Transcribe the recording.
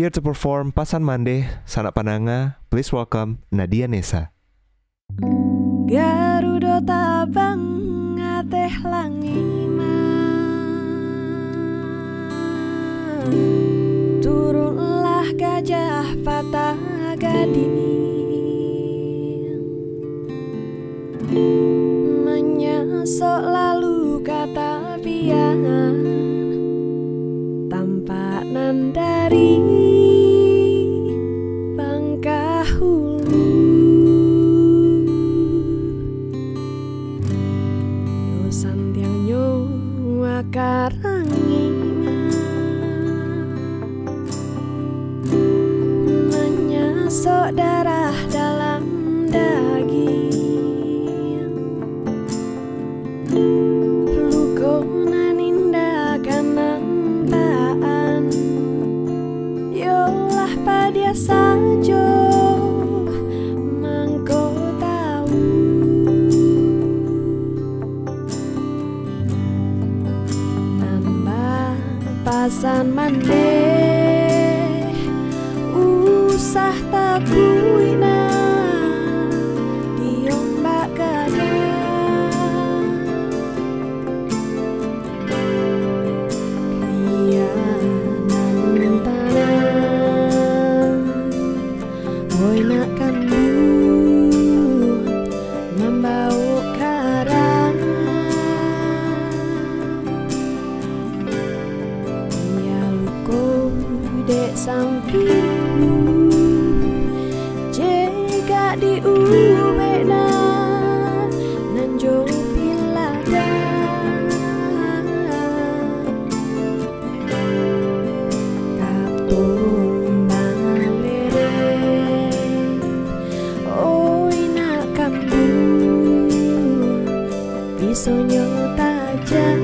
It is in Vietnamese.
Here to perform Pasan Mande, Sanak Pananga, please welcome Nadia Nesa. Garuda tabang ngateh langima Turunlah gajah patah gading Menyosok santiang nyung akar pasan mande usah takuina diombak gaya Lianan tanah Boy nak để sang khi chế cả đi u bê na nan jo pila da katung malere oi na kambu bisonyo tajam